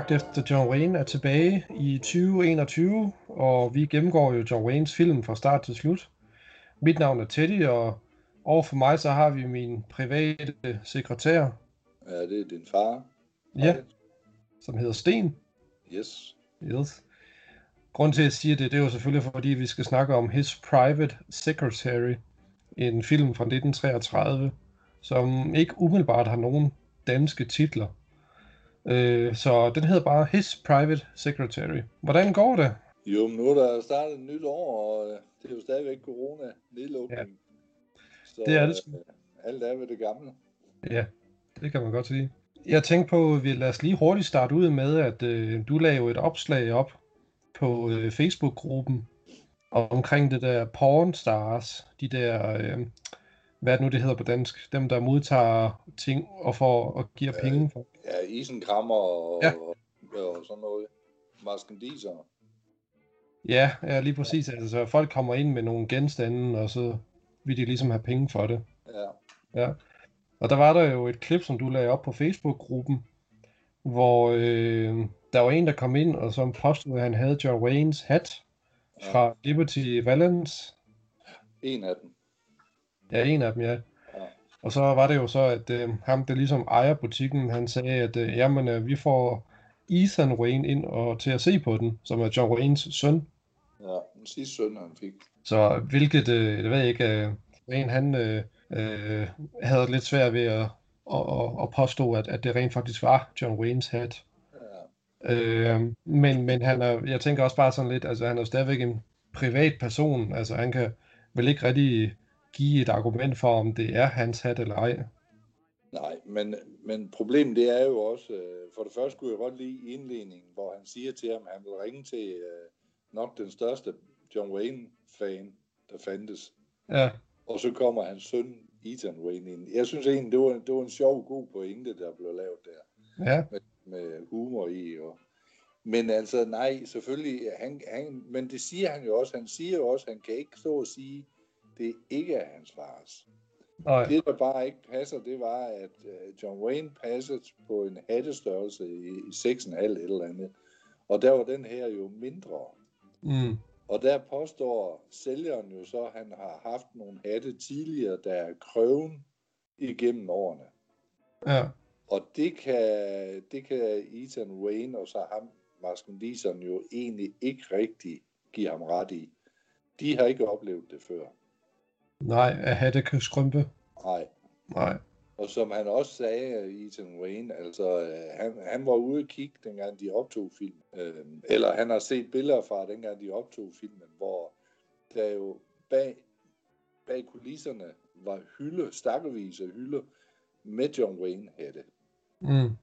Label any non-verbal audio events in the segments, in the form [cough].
jagt efter John Wayne er tilbage i 2021, og vi gennemgår jo John Waynes film fra start til slut. Mit navn er Teddy, og over for mig så har vi min private sekretær. Ja, det er din far. Ja, som hedder Sten. Yes. Yes. Grunden til, at jeg siger det, det er jo selvfølgelig, fordi vi skal snakke om His Private Secretary, en film fra 1933, som ikke umiddelbart har nogen danske titler. Øh, så den hedder bare His Private Secretary. Hvordan går det? Jo, men nu er der startet et nyt år, og øh, det er jo stadigvæk corona-nedlukning. Ja. Så, det er det. Øh, alt er ved det gamle. Ja, det kan man godt sige. Jeg tænkte på, at vi lad os lige hurtigt starte ud med, at øh, du lavede et opslag op på øh, Facebook-gruppen omkring det der porn stars, de der, øh, hvad er det nu det hedder på dansk, dem der modtager ting og får og giver ja, penge for. Ja, isenkrammer og, ja. og, og sådan noget. Maskendiser. Ja, ja, lige præcis. Altså, folk kommer ind med nogle genstande, og så vil de ligesom have penge for det. Ja. Ja. Og der var der jo et klip, som du lagde op på Facebook-gruppen, hvor øh, der var en, der kom ind, og som påstod, at han havde John Waynes hat fra ja. Liberty Valance. En af dem. Ja, en af dem, ja. Og så var det jo så, at øh, ham, der ligesom ejer butikken, han sagde, at øh, jamen, øh, vi får Ethan Wayne ind og til at se på den, som er John Waynes søn. Ja, den sidste søn, han fik. Så hvilket, øh, jeg ved ikke, øh, en han øh, øh, havde lidt svært ved at, at, at påstå, at, at det rent faktisk var John Waynes hat. Ja. Øh, men, men han er, jeg tænker også bare sådan lidt, altså han er stadigvæk en privat person, altså han kan vel ikke rigtig give et argument for, om det er hans hat eller ej. Nej, men, men problemet det er jo også, øh, for det første kunne jeg godt lide indledningen, hvor han siger til ham, at han vil ringe til uh, nok den største John Wayne-fan, der fandtes. Ja. Og så kommer hans søn Ethan Wayne ind. Jeg synes egentlig, det var, det var en sjov, god pointe, der blev lavet der. Ja. Med, med humor i. Og... Men altså, nej, selvfølgelig, han, han, men det siger han jo også. Han siger jo også, han kan ikke stå og sige, det ikke er hans fars. Nej. Det, der bare ikke passer, det var, at uh, John Wayne passede på en hattestørrelse i, i 6,5 eller andet. Og der var den her jo mindre. Mm. Og der påstår sælgeren jo så, at han har haft nogle hatte tidligere, der er krøven igennem årene. Ja. Og det kan, det kan Ethan Wayne og så ham, Maskendiseren, jo egentlig ikke rigtig give ham ret i. De har ikke oplevet det før. Nej, at hatte kan skrympe. Nej. Nej. Og som han også sagde, Ethan Wayne, altså øh, han, han var ude og kigge, dengang de optog filmen. Øh, eller han har set billeder fra, dengang de optog filmen, hvor der jo bag, bag kulisserne var hylde, stakkevis af hylde med John Wayne hatte. Mm.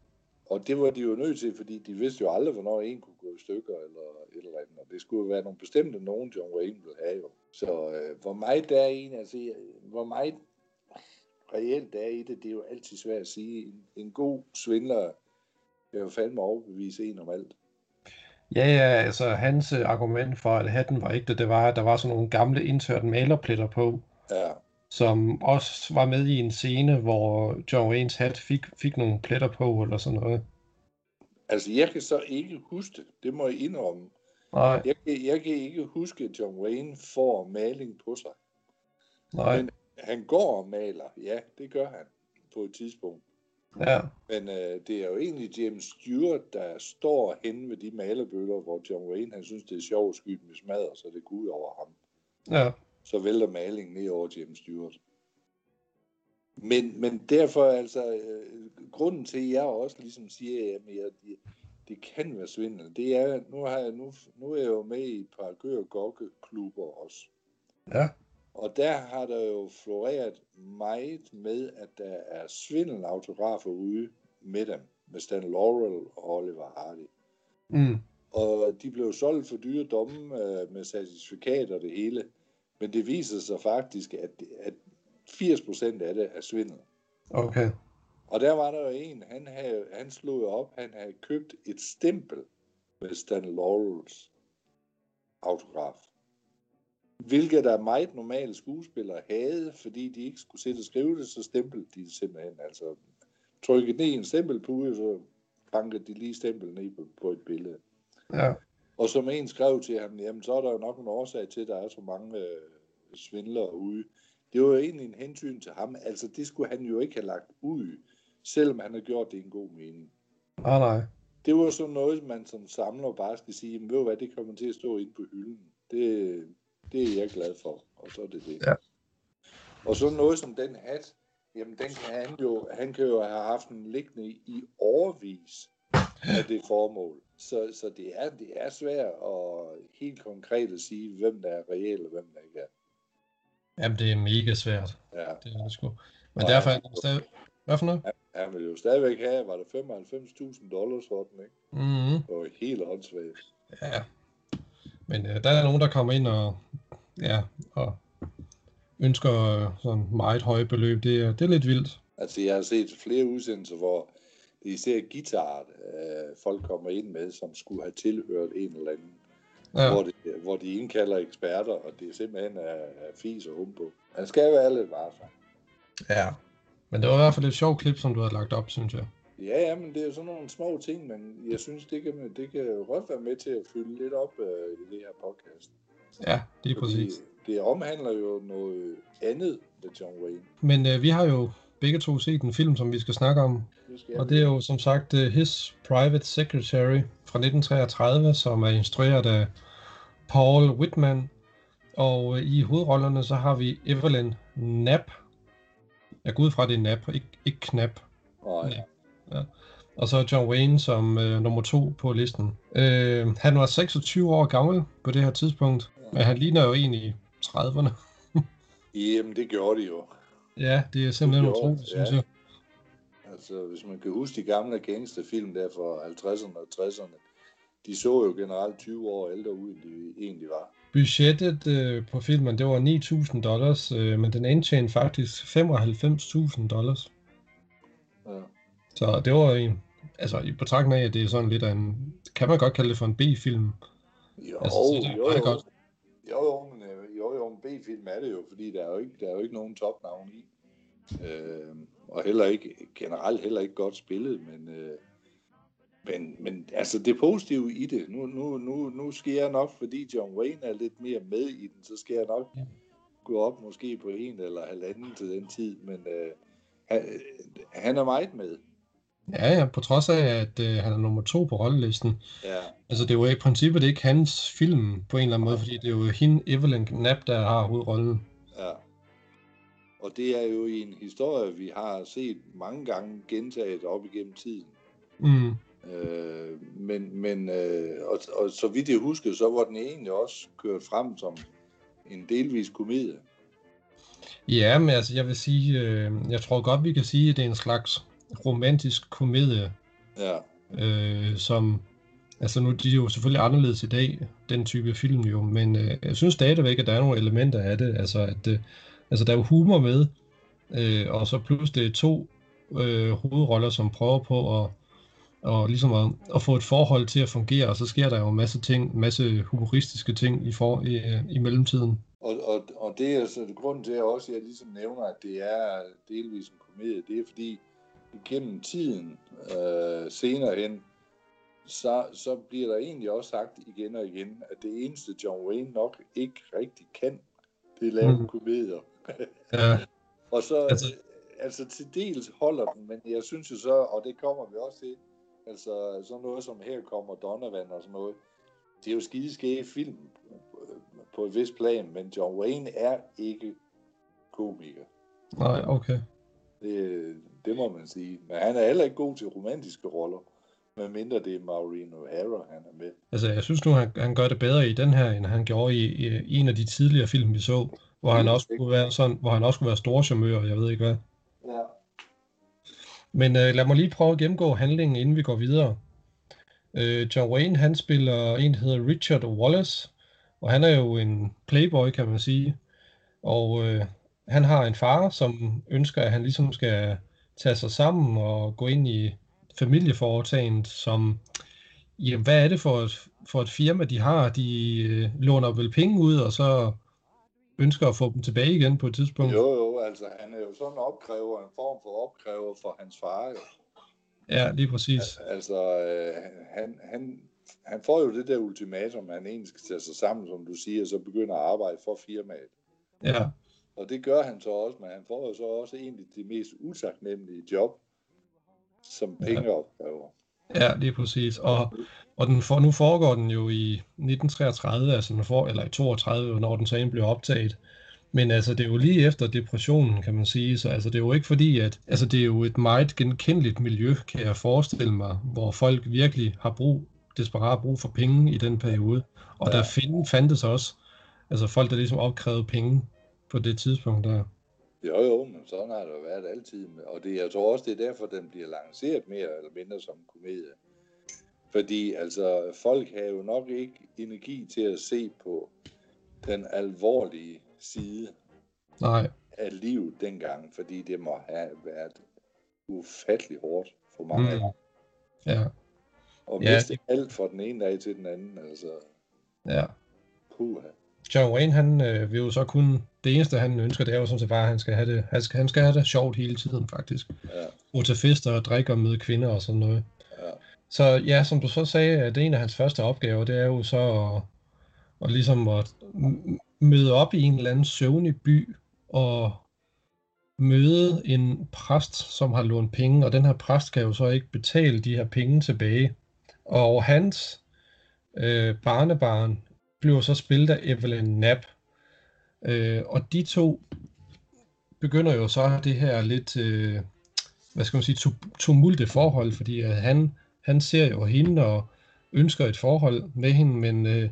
Og det var de jo nødt til, fordi de vidste jo aldrig, hvornår en kunne gå i stykker eller et eller andet. Og det skulle jo være nogle bestemte nogen, John Wayne ville have jo. Så øh, hvor meget der er en, altså hvor meget reelt er i det, det er jo altid svært at sige. En, en god svindler kan jo fandme overbevise en om alt. Ja, ja, altså hans øh, argument for, at hatten var ægte, det var, at der var sådan nogle gamle indtørte malerpletter på. Ja. Som også var med i en scene, hvor John Waynes hat fik, fik nogle pletter på, eller sådan noget. Altså, jeg kan så ikke huske det. Det må jeg indrømme. Nej. Jeg, jeg kan ikke huske, at John Wayne får maling på sig. Nej. Men han går og maler. Ja, det gør han på et tidspunkt. Ja. Men øh, det er jo egentlig James Stewart, der står hen ved de malerbøtter, hvor John Wayne, han synes, det er sjovt at skyde med smadre, så det går ud over ham. Ja. Så vælter malingen ned over James Stewart. Men, men derfor altså, øh, grunden til, at jeg også ligesom siger, at jeg, det kan være svindel, det er, nu, har jeg, nu, nu er jeg jo med i et par gør gokke klubber også. Ja. Og der har der jo floreret meget med, at der er svindelautografer ude med dem, med Stan Laurel og Oliver Hardy. Mm. Og de blev solgt for dyre domme øh, med certifikat og det hele. Men det viser sig faktisk, at, at 80% af det er svindel. Okay. Og der var der jo en, han, havde, han slog op, han havde købt et stempel med Stan Laurels autograf. Hvilket der meget normale skuespillere havde, fordi de ikke skulle sætte og skrive det, så stempelede de det simpelthen. Altså trykket ned i en stempelpude, så banker de lige stempel ned på, på et billede. Ja. Og som en skrev til ham, jamen så er der jo nok en årsag til, at der er så mange øh, svindlere ude. Det var jo egentlig en hensyn til ham. Altså det skulle han jo ikke have lagt ud, selvom han har gjort det i en god mening. Ah, nej. Det var sådan noget, man som samler bare skal sige, jamen ved du hvad, det kommer til at stå inde på hylden. Det, det er jeg glad for, og så er det det. Ja. Og så noget som den hat, jamen den kan han jo, han kan jo have haft den liggende i overvis af det formål. Så, så det, er, det er svært at helt konkret at sige, hvem der er reelt og hvem der ikke er. Jamen, det er mega svært. Ja. Det er det sgu. Men Og derfor er han- det stadig... Hvad for noget? Han vil jo stadigvæk have, var det 95.000 dollars for den, ikke? Mm-hmm. Det var helt åndssvagt. Ja. Men øh, der er nogen, der kommer ind og, ja, og ønsker øh, sådan meget høje beløb. Det er, det er lidt vildt. Altså, jeg har set flere udsendelser, hvor det er især guitar, øh, folk kommer ind med, som skulle have tilhørt en eller anden, ja. Hvor, det, hvor de indkalder eksperter, og det simpelthen er, er fis og humbo. Man skal være lidt varsom. ja. Men det var i hvert fald et sjovt klip, som du havde lagt op, synes jeg. Ja, ja, men det er jo sådan nogle små ting, men jeg synes, det kan, det kan godt være med til at fylde lidt op øh, i det her podcast. Ja, det er Fordi præcis. det omhandler jo noget andet med John Wayne. Men øh, vi har jo begge to set en film, som vi skal snakke om. Det skal Og det er jo som sagt uh, His Private Secretary fra 1933, som er instrueret af Paul Whitman. Og uh, i hovedrollerne så har vi Evelyn Knapp. Jeg går ud fra, at det er Knapp, ikke, ikke Knap. Nej, Ja. Og så John Wayne som øh, nummer to på listen. Øh, han var 26 år gammel på det her tidspunkt, men han ligner jo en i 30'erne. [laughs] Jamen, det gjorde de jo. Ja, det er simpelthen Det gjorde, utroligt, synes ja. jeg. Altså, hvis man kan huske de gamle gangsterfilm der fra 50'erne og 60'erne, de så jo generelt 20 år ældre ud, end de egentlig var. Budgettet øh, på filmen, det var 9.000 dollars, øh, men den indtjente faktisk 95.000 dollars. Ja. Så det var en, altså i betragtning af, at det er sådan lidt af en, kan man godt kalde det for en B-film. Jo, Altså, så er det jo, jo. godt. Jo, jo, men, øh, jo, jo, en B-film er det jo, fordi der er jo ikke, der er jo ikke nogen topnavn i. Øh, og heller ikke, generelt heller ikke godt spillet, men, øh, men, men altså det positive i det, nu, nu, nu, nu skal jeg nok, fordi John Wayne er lidt mere med i den, så skal jeg nok Ja. gå op måske på en eller halvanden til den tid, men øh, han, han er meget med. Ja, ja, på trods af, at øh, han er nummer to på rollelisten. Ja, Altså det er jo i princippet ikke hans film på en eller anden måde, fordi det er jo hende, Evelyn Knapp, der har hovedrollen. Ja. Og det er jo en historie, vi har set mange gange gentaget op igennem tiden. Mm. Øh, men men øh, og, og så vidt jeg husker, så var den egentlig også kørt frem som en delvis komedie. Ja, men altså jeg vil sige, øh, jeg tror godt, vi kan sige, at det er en slags romantisk komedie, Ja, øh, som, altså nu de er jo selvfølgelig anderledes i dag, den type film jo, men øh, jeg synes stadigvæk, at der er nogle elementer af det, altså at øh, altså, der er jo humor med, øh, og så plus det er to øh, hovedroller, som prøver på at, og ligesom at, at få et forhold til at fungere, og så sker der jo en masse ting, en masse humoristiske ting i, for, i, øh, i mellemtiden. og, og, og det er så grunden til, at jeg også jeg ligesom nævner, at det er delvis en komedie. Det er fordi, igennem tiden øh, senere hen, så, så bliver der egentlig også sagt igen og igen, at det eneste John Wayne nok ikke rigtig kan, det er lave Mm. komedier. [laughs] Ja, Og så, Altså- altså, altså til dels holder den, men jeg synes jo så, og det kommer vi også til, altså sådan noget som her kommer Donovan og sådan noget, det er jo skideskæge film på et vist plan, men John Wayne er ikke komiker. nej, okay. Det, det må man sige. Men han er heller ikke god til romantiske roller, medmindre det er Maureen O'Hara, han er med. Altså, jeg synes nu, han, han gør det bedre i den her, end han gjorde i, i, en af de tidligere film, vi så, hvor han også kunne være sådan, hvor han også kunne være storchamør, jeg ved ikke hvad. Men øh, lad mig lige prøve at gennemgå handlingen, inden vi går videre. Øh, John Wayne, han spiller en, der hedder Richard Wallace, og han er jo en playboy, kan man sige. Og øh, han har en far, som ønsker, at han ligesom skal tage sig sammen og gå ind i familieforetagendet, som, jamen, hvad er det for et, for et firma, de har? De øh, låner vel penge ud, og så ønsker at få dem tilbage igen på et tidspunkt. Jo, jo, altså han er jo sådan opkræver, en form for opkræver for hans far. Jo. Ja, lige præcis. Altså, øh, han, han, han får jo det der ultimatum, han egentlig skal tage sig sammen, som du siger, og så begynder at arbejde for firmaet. Ja. Og det gør han så også, men han får jo så også egentlig det mest utaknemmelige job, som pengeopgaver. Ja, lige præcis. Og, og den for, nu foregår den jo i 1933, altså den for, eller i 32, når den så blev optaget. Men altså, det er jo lige efter depressionen, kan man sige. Så altså, det er jo ikke fordi, at... Altså, det er jo et meget genkendeligt miljø, kan jeg forestille mig, hvor folk virkelig har brug, desperat brug for penge i den periode. Og ja. der find, fandtes også altså folk, der ligesom opkrævede penge på det tidspunkt der. Jo, jo, men sådan har det jo været altid. Og det, jeg tror også, det er derfor, den bliver lanceret mere eller mindre som komedie. Fordi altså, folk har jo nok ikke energi til at se på den alvorlige side Nej. af livet dengang, fordi det må have været ufattelig hårdt for mange mm. Ja. Og miste ja. alt fra den ene dag til den anden, altså. Ja. Puh. John Wayne, han øh, vil jo så kun, det eneste han ønsker, det er jo sådan set bare, at han skal have det, han skal, han skal have det sjovt hele tiden faktisk. Ja. Og til fester og drikke og møde kvinder og sådan noget. Ja. Så ja, som du så sagde, at en af hans første opgaver, det er jo så at, at ligesom at møde op i en eller anden søvnig by og møde en præst, som har lånt penge, og den her præst kan jo så ikke betale de her penge tilbage. Og hans øh, barnebarn bliver så spillet af Evelyn Knapp. Øh, og de to begynder jo så det her lidt, øh, hvad skal man sige, tumulte forhold, fordi øh, han, han ser jo hende og ønsker et forhold med hende, men, øh,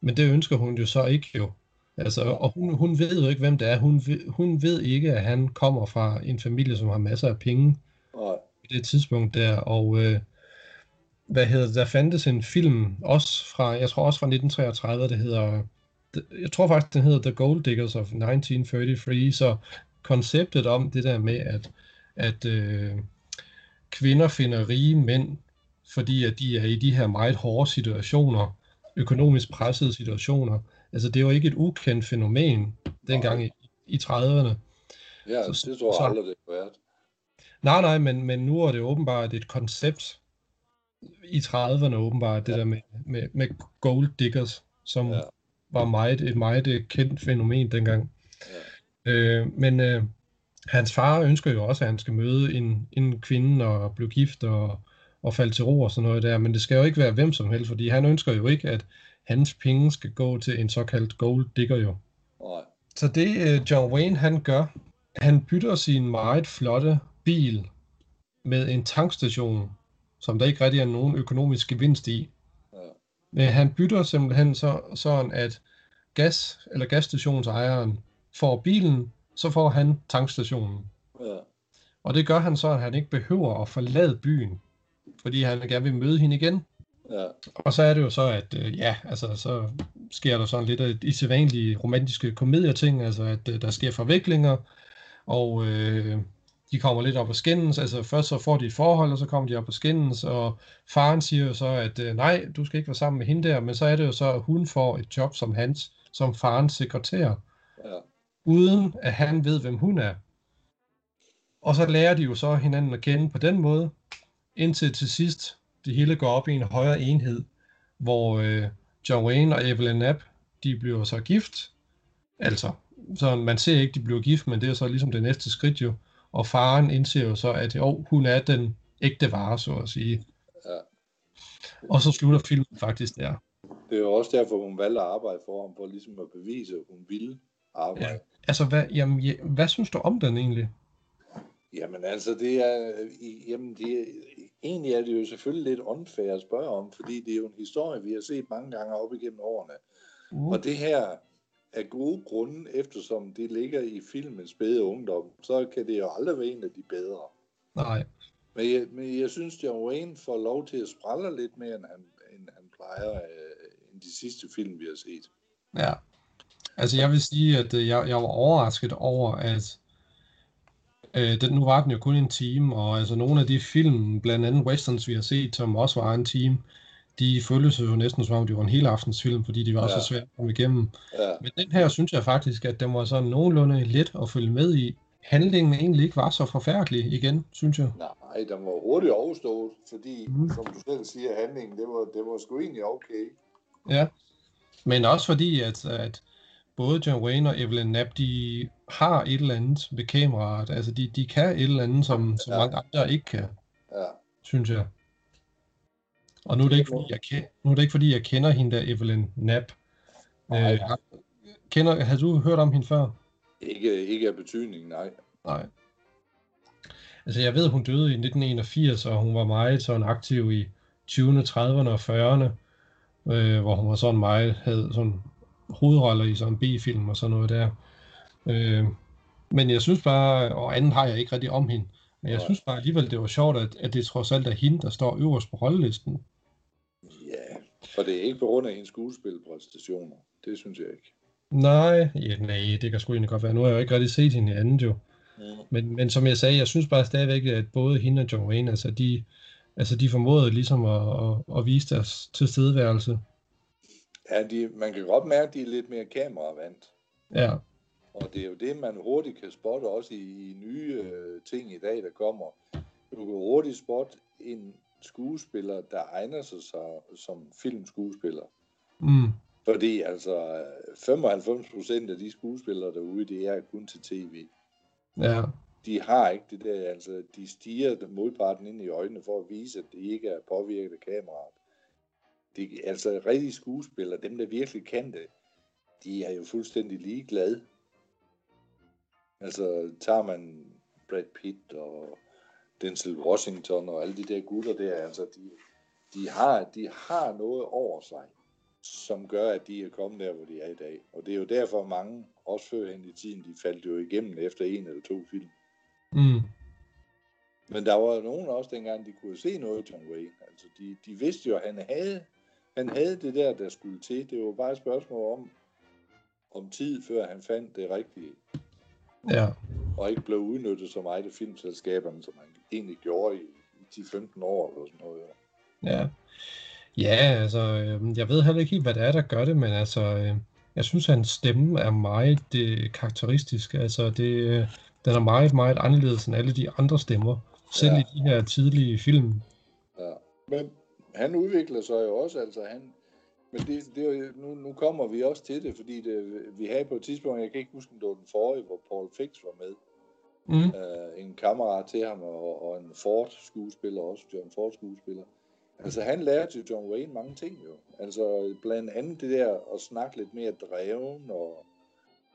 men det ønsker hun jo så ikke jo. Altså, og hun, hun ved jo ikke, hvem det er. Hun, hun ved ikke, at han kommer fra en familie, som har masser af penge på det tidspunkt der. Og øh, hvad hedder der fandtes en film, også fra, jeg tror også fra 1933, det hedder, jeg tror faktisk, den hedder The Gold Diggers of 1933, så konceptet om det der med, at, at øh, kvinder finder rige mænd, fordi at de er i de her meget hårde situationer, økonomisk pressede situationer, altså det var ikke et ukendt fænomen dengang i, i 30'erne. Ja, så, det tror jeg så, aldrig, det har været. Nej, nej, men, men nu er det åbenbart et koncept, i 30'erne åbenbart, det ja. der med, med, med gold diggers, som ja. Var meget, et meget kendt fænomen dengang. Ja. Øh, men øh, hans far ønsker jo også, at han skal møde en, en kvinde og blive gift og, og falde til ro og sådan noget der, men det skal jo ikke være hvem som helst, fordi han ønsker jo ikke, at hans penge skal gå til en såkaldt gold digger jo. Nej. Så det øh, John Wayne han gør, han bytter sin meget flotte bil med en tankstation som der ikke rigtig er nogen økonomisk gevinst i. Men han bytter simpelthen så, sådan, at gas, eller gasstationsejeren får bilen, så får han tankstationen. Ja. Og det gør han så, at han ikke behøver at forlade byen, fordi han gerne vil møde hende igen. Ja. Og så er det jo så, at øh, ja, altså, så sker der sådan lidt af de sædvanlige romantiske komedieting, altså at øh, der sker forviklinger, og øh, de kommer lidt op på skændes, altså først så får de et forhold, og så kommer de op på skændes, og faren siger jo så, at øh, nej, du skal ikke være sammen med hende der, men så er det jo så, at hun får et job som hans, som farens sekretær, ja. uden at han ved, hvem hun er. Og så lærer de jo så hinanden at kende på den måde, indtil til sidst det hele går op i en højere enhed, hvor øh, John Wayne og Evelyn Knapp, de bliver så gift, altså, så man ser ikke, de bliver gift, men det er så ligesom det næste skridt jo, og faren indser jo så, at jo, hun er den ægte vare, så at sige. Ja. Og så slutter filmen faktisk der. Det er jo også derfor, hun valgte at arbejde for ham, for ligesom at bevise, at hun ville arbejde. Ja. Altså, hvad, jamen, ja, hvad synes du om den egentlig? Jamen altså, det er, jamen, det er, egentlig er det jo selvfølgelig lidt unfair at spørge om, fordi det er jo en historie, vi har set mange gange op igennem årene. Uh. Og det her, af gode grunde, eftersom det ligger i filmens spæde ungdom, så kan det jo aldrig være en af de bedre. Nej. Men jeg, men jeg synes, John Wayne får lov til at sprælle lidt mere, end han, end han plejer, øh, end de sidste film, vi har set. Ja. Altså, jeg vil sige, at øh, jeg, jeg var overrasket over, at øh, den, nu var den jo kun en time, og altså nogle af de film, blandt andet westerns, vi har set, som også var en time, de føltes jo næsten som om, de var en hele aftens film, fordi de var ja. så svært at komme igennem. Ja. Men den her synes jeg faktisk, at den var sådan nogenlunde let at følge med i, handlingen egentlig ikke var så forfærdelig igen, synes jeg. Nej, den var hurtigt overstået, fordi, mm. som du selv siger, handlingen, det var, det var sgu egentlig okay. Ja, men også fordi, at, at både John Wayne og Evelyn Knapp, de har et eller andet ved kameraet. Altså, de, de kan et eller andet, som, som ja. mange andre ikke kan, ja. synes jeg. Og nu er, det ikke, fordi jeg kender, nu er det ikke, fordi jeg kender hende der, Evelyn Knapp. Øh, kender, har du hørt om hende før? Ikke, ikke af betydning, nej. Nej. Altså, jeg ved, hun døde i 1981, og hun var meget sådan aktiv i 20'erne, 30'erne og 40'erne, øh, hvor hun var sådan meget, havde sådan hovedroller i sådan B-film og sådan noget der. Øh, men jeg synes bare, og anden har jeg ikke rigtig om hende, men jeg synes bare alligevel, det var sjovt, at, at det trods alt er hende, der står øverst på rollelisten. For det er ikke på grund af hendes skuespilpræstationer. Det synes jeg ikke. Nej, ja, nej, det kan sgu egentlig godt være. Nu har jeg jo ikke rigtig set hende i andet jo. Mm. Men, men som jeg sagde, jeg synes bare stadigvæk, at både hende og John Wayne, altså de, altså de formåede ligesom at, at, at vise deres tilstedeværelse. Ja, de, man kan godt mærke, at de er lidt mere kameravandt. Ja. Og det er jo det, man hurtigt kan spotte også i, i nye øh, ting i dag, der kommer. Du kan hurtigt spotte en skuespiller, der egner sig som filmskuespiller. Mm. Fordi altså 95 procent af de skuespillere derude, det er kun til tv. Ja. De har ikke det der, altså de stiger modparten ind i øjnene for at vise, at det ikke er påvirket af kameraet. De, altså rigtige skuespillere, dem der virkelig kan det, de er jo fuldstændig ligeglade. Altså tager man Brad Pitt og Denzel Washington og alle de der gutter der, altså de, de, har, de har noget over sig som gør, at de er kommet der, hvor de er i dag. Og det er jo derfor mange, også før hen i tiden, de faldt jo igennem efter en eller to film. Mm. Men der var nogen også dengang, de kunne se noget John Wayne. Altså, de, de vidste jo, at han havde, han havde det der, der skulle til. Det var bare et spørgsmål om, om tid, før han fandt det rigtige. Ja. Og ikke blev udnyttet så meget af filmselskaberne, som han egentlig gjorde i, i 10-15 år eller sådan noget. Ja. Ja, altså, øh, jeg ved heller ikke helt, hvad det er, der gør det, men altså, øh, jeg synes, at hans stemme er meget øh, karakteristisk. Altså, det, øh, den er meget, meget anderledes end alle de andre stemmer, selv ja. i de her tidlige film. Ja, men han udvikler sig jo også, altså han, men det, det er nu, nu kommer vi også til det, fordi det, vi havde på et tidspunkt, jeg kan ikke huske, om det var den forrige, hvor Paul Fix var med. Mm. Uh, en kammerat til ham, og, og en Ford-skuespiller også, John Ford-skuespiller. Altså han lærte jo John Wayne mange ting jo. Altså blandt andet det der at snakke lidt mere dreven og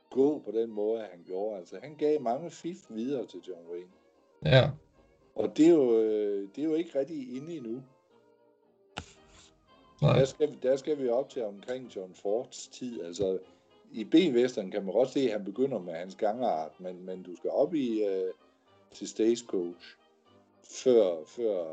gå på den måde, han gjorde. Altså han gav mange fif videre til John Wayne. Ja. Og det er jo, øh, det er jo ikke rigtig inde endnu. Nej. Der skal, der skal vi op til omkring John Fords tid. Altså i B-Western kan man godt se, at han begynder med hans gangart, men, men du skal op i uh, til Stagecoach, før, før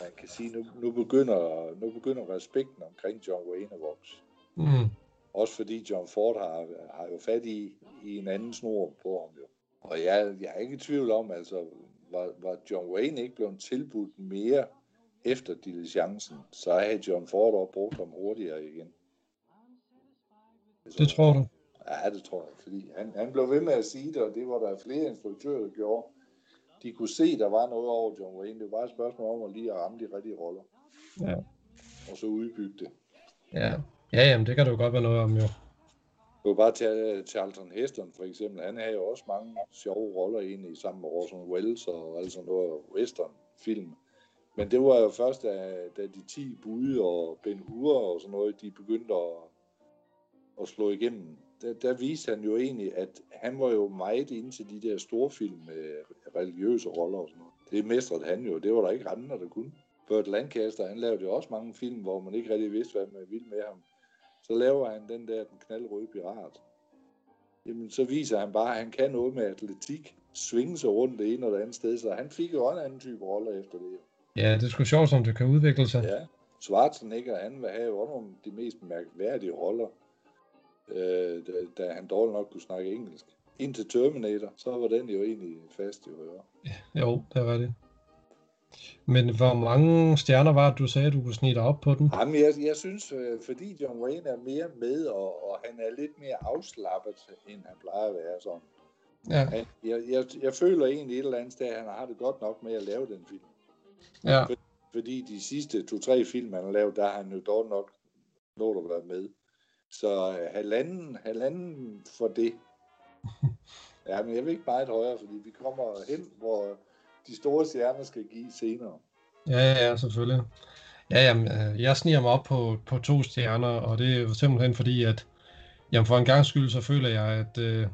man kan sige, nu, nu, begynder, nu begynder respekten omkring John Wayne at vokse. Mm. Også fordi John Ford har, har jo fat i, i en anden snor på ham jo. Og jeg, jeg er ikke i tvivl om, altså, var, var John Wayne ikke blevet tilbudt mere efter diligencen, så havde John Ford også brugt ham hurtigere igen. Det tror du? Ja, det tror jeg, fordi han, han blev ved med at sige det, og det var der flere instruktører, der gjorde de kunne se, der var noget over John Wayne. Det var bare et spørgsmål om at lige at ramme de rigtige roller. Ja. Og så udbygge det. Ja, ja jamen, det kan du godt være noget om, jo. Du kan bare tage Charlton Heston for eksempel. Han havde jo også mange sjove roller egentlig sammen med Orson Welles og alt sådan noget western film. Men det var jo først, da, da de 10 bud og Ben Hur og sådan noget, de begyndte at, at slå igennem der, der viste han jo egentlig, at han var jo meget inde til de der store film med religiøse roller og sådan noget. Det mestrede han jo, det var der ikke andre, der kunne. Burt Lancaster, han lavede jo også mange film, hvor man ikke rigtig vidste, hvad man ville med ham. Så laver han den der, den knaldrøde pirat. Jamen, så viser han bare, at han kan noget med atletik, svinge sig rundt det ene og det andet sted, så han fik jo en anden type roller efter det. Ja, det er sgu sjovt, som det kan udvikle sig. Ja, Schwarzenegger, han vil have jo nogle af de mest mærkværdige roller øh, da, da han dårligt nok kunne snakke engelsk. Indtil Terminator, så var den jo egentlig fast i ører. Ja, jo, det var det. Men hvor mange stjerner var det, du sagde, du kunne snige dig op på den? Jamen, jeg, jeg synes, øh, fordi John Wayne er mere med, og, og han er lidt mere afslappet, end han plejer at være sådan. Ja. Jeg, jeg, jeg føler egentlig et eller andet sted, at han har det godt nok med at lave den film. Ja. Fordi de sidste to-tre film, han har lavet, der har han jo dog nok nået at være med. Så uh, halvanden, halvanden for det. [laughs] Ja, men jeg vil ikke meget højere, fordi vi kommer hen, hvor de store stjerner skal give senere. Ja, ja, selvfølgelig. Ja, jamen, øh, jeg sniger mig op på, på to stjerner, og det er simpelthen fordi, at jamen for en gang skyld, så føler jeg, at, øh,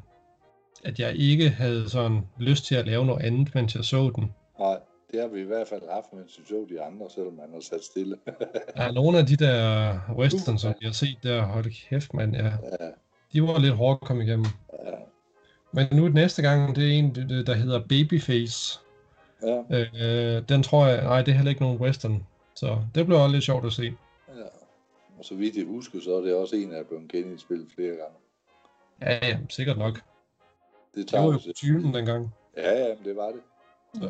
at jeg ikke havde sådan lyst til at lave noget andet, mens jeg så den. Nej, det har vi i hvert fald haft, mens vi så de andre, selvom man har sat stille. [laughs] ja, nogle af de der western, som jeg har set der, hold kæft, man, ja, ja. de var lidt hårde at komme igennem. Ja. Men nu næste gang, det er en, der hedder Babyface. Ja. Øh, den tror jeg, nej, det er heller ikke nogen western. Så det blev også lidt sjovt at se. Ja. Og så vidt jeg husker, så er det også en, der er blevet genindspillet flere gange. Ja, ja, sikkert nok. Det, tager det var jo tyven dengang. Ja, ja, det var det. Ja.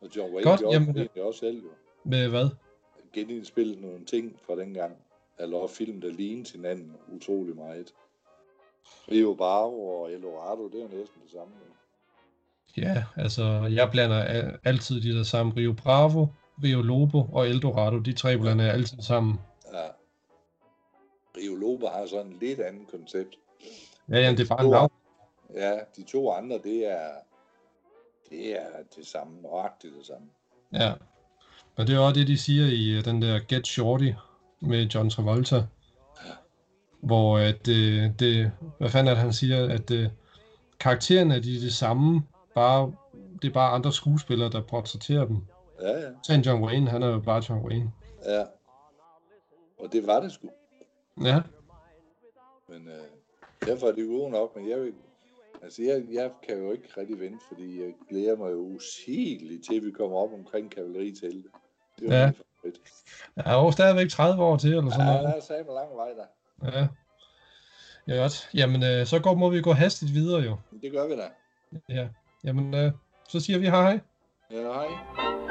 Og John Wayne Godt, gjorde jamen, det, også selv jo. Med hvad? Genindspillet nogle ting fra dengang. Eller film, der lignede hinanden utrolig meget. Rio Bravo og Eldorado, det er jo næsten det samme. Ja, altså jeg blander altid de der sammen. Rio Bravo, Rio Lobo og Eldorado, de tre blander jeg altid sammen. Ja. Rio Lobo har sådan et lidt andet koncept. Ja, ja, det er bare en navn. Ja, de to andre, det er det er det samme, nøjagtigt det samme. Ja, men det er også det, de siger i øh, den der Get Shorty med John Travolta. Ja. Hvor at, det, det, hvad fanden er det, han siger, at det, karaktererne er de det samme, bare, det er bare andre skuespillere, der portrætterer dem. Ja, ja. Tag John Wayne, han er jo bare John Wayne. Ja. Og det var det sgu. Ja. Men øh, derfor er det gode nok, men jeg vil, altså jeg, jeg kan jo ikke rigtig vente, fordi jeg glæder mig jo usigeligt til, at vi kommer op omkring kavalleritelte. Det er ja. fedt. Ja, og stadigvæk 30 år til, eller sådan ja, noget. Ja, der er sammen lang vej der. Ja. Ja, godt. Jamen, øh, så går, må vi gå hastigt videre jo. Det gør vi da. Ja. Jamen, øh, så siger vi hej hej. Ja, hej.